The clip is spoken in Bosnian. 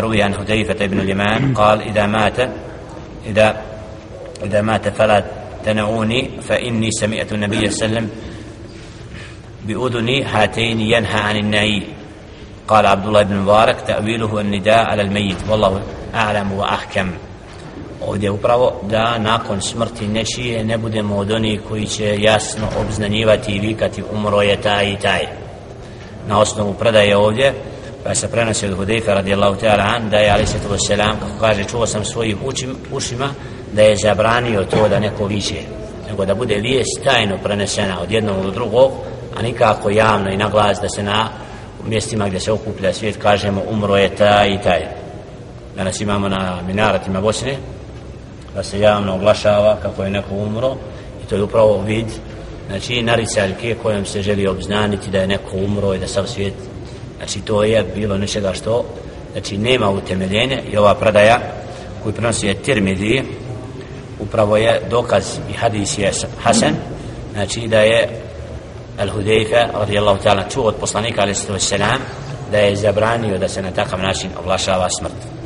روي عن حذيفة بن اليمان قال إذا مات إذا إذا مات فلا تنعوني فإني سمعت النبي صلى الله عليه وسلم بأذني هاتين ينهى عن النعي قال عبد الله بن مبارك تأويله النداء على الميت والله أعلم وأحكم. Ovdje upravo da nakon smrti nečije ne budemo od onih koji će jasno obznanjivati i vikati umro je taj i taj. Na osnovu predaje ovdje pa se prenosi od Hudejfa radijallahu ta'ala an da je ali se to selam kako kaže čuo sam svojim učim, ušima da je zabranio to da neko viće nego da bude vijest tajno prenesena od jednog do drugog a nikako javno i na glas da se na mjestima gdje se okuplja svijet kažemo umro je taj i taj. Danas imamo na minaratima Bosne da se javno oglašava kako je neko umro i to je upravo vid znači naricaljke kojom se želi obznaniti da je neko umro i da sav svijet znači to je bilo nečega što znači nema utemeljenja i ova predaja koju prenosi je Tirmidhi upravo je dokaz i hadis je Hasan znači da je Al-Hudejfe radijallahu ta'ala čuo od poslanika alaihi sallam da je zabranio da se na takav način oglašava smrt.